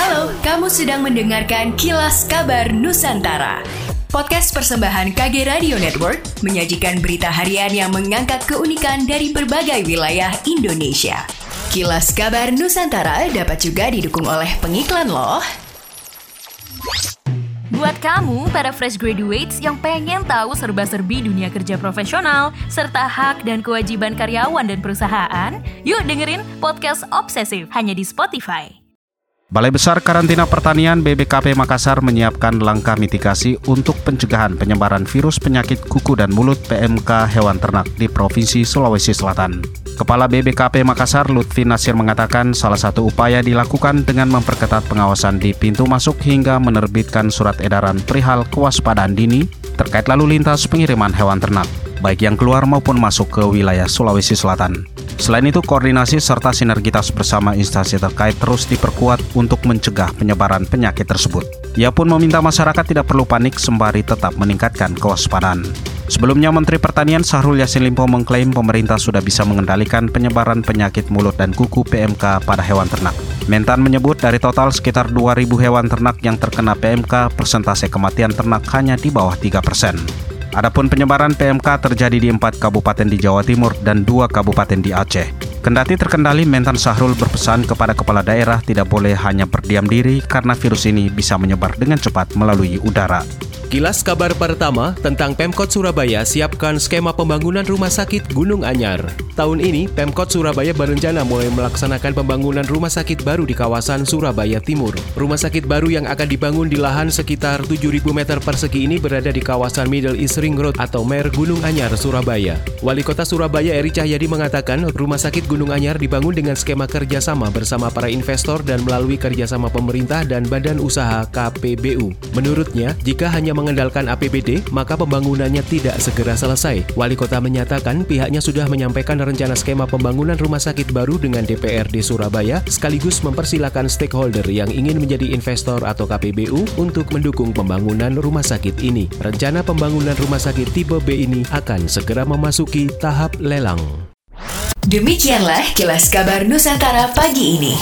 Halo, kamu sedang mendengarkan Kilas Kabar Nusantara. Podcast persembahan KG Radio Network menyajikan berita harian yang mengangkat keunikan dari berbagai wilayah Indonesia. Kilas Kabar Nusantara dapat juga didukung oleh pengiklan loh. Buat kamu, para fresh graduates yang pengen tahu serba-serbi dunia kerja profesional, serta hak dan kewajiban karyawan dan perusahaan, yuk dengerin podcast Obsesif hanya di Spotify. Balai Besar Karantina Pertanian BBKP Makassar menyiapkan langkah mitigasi untuk pencegahan penyebaran virus penyakit kuku dan mulut PMK hewan ternak di Provinsi Sulawesi Selatan. Kepala BBKP Makassar Lutfi Nasir mengatakan salah satu upaya dilakukan dengan memperketat pengawasan di pintu masuk hingga menerbitkan surat edaran perihal kewaspadaan dini terkait lalu lintas pengiriman hewan ternak, baik yang keluar maupun masuk ke wilayah Sulawesi Selatan. Selain itu, koordinasi serta sinergitas bersama instansi terkait terus diperkuat untuk mencegah penyebaran penyakit tersebut. Ia pun meminta masyarakat tidak perlu panik sembari tetap meningkatkan kewaspadaan. Sebelumnya, Menteri Pertanian Sahrul Yassin Limpo mengklaim pemerintah sudah bisa mengendalikan penyebaran penyakit mulut dan kuku PMK pada hewan ternak. Mentan menyebut dari total sekitar 2.000 hewan ternak yang terkena PMK, persentase kematian ternak hanya di bawah 3 persen. Adapun penyebaran PMK terjadi di empat kabupaten di Jawa Timur dan dua kabupaten di Aceh. Kendati terkendali, Mentan Sahrul berpesan kepada kepala daerah tidak boleh hanya berdiam diri karena virus ini bisa menyebar dengan cepat melalui udara. Kilas kabar pertama tentang Pemkot Surabaya siapkan skema pembangunan rumah sakit Gunung Anyar. Tahun ini, Pemkot Surabaya berencana mulai melaksanakan pembangunan rumah sakit baru di kawasan Surabaya Timur. Rumah sakit baru yang akan dibangun di lahan sekitar 7.000 meter persegi ini berada di kawasan Middle East Ring Road atau Mer Gunung Anyar, Surabaya. Wali Kota Surabaya Eri Cahyadi mengatakan rumah sakit Gunung Anyar dibangun dengan skema kerjasama bersama para investor dan melalui kerjasama pemerintah dan badan usaha KPBU. Menurutnya, jika hanya mengandalkan APBD, maka pembangunannya tidak segera selesai. Wali kota menyatakan pihaknya sudah menyampaikan rencana skema pembangunan rumah sakit baru dengan DPRD Surabaya, sekaligus mempersilahkan stakeholder yang ingin menjadi investor atau KPBU untuk mendukung pembangunan rumah sakit ini. Rencana pembangunan rumah sakit tipe B ini akan segera memasuki tahap lelang. Demikianlah kilas kabar Nusantara pagi ini.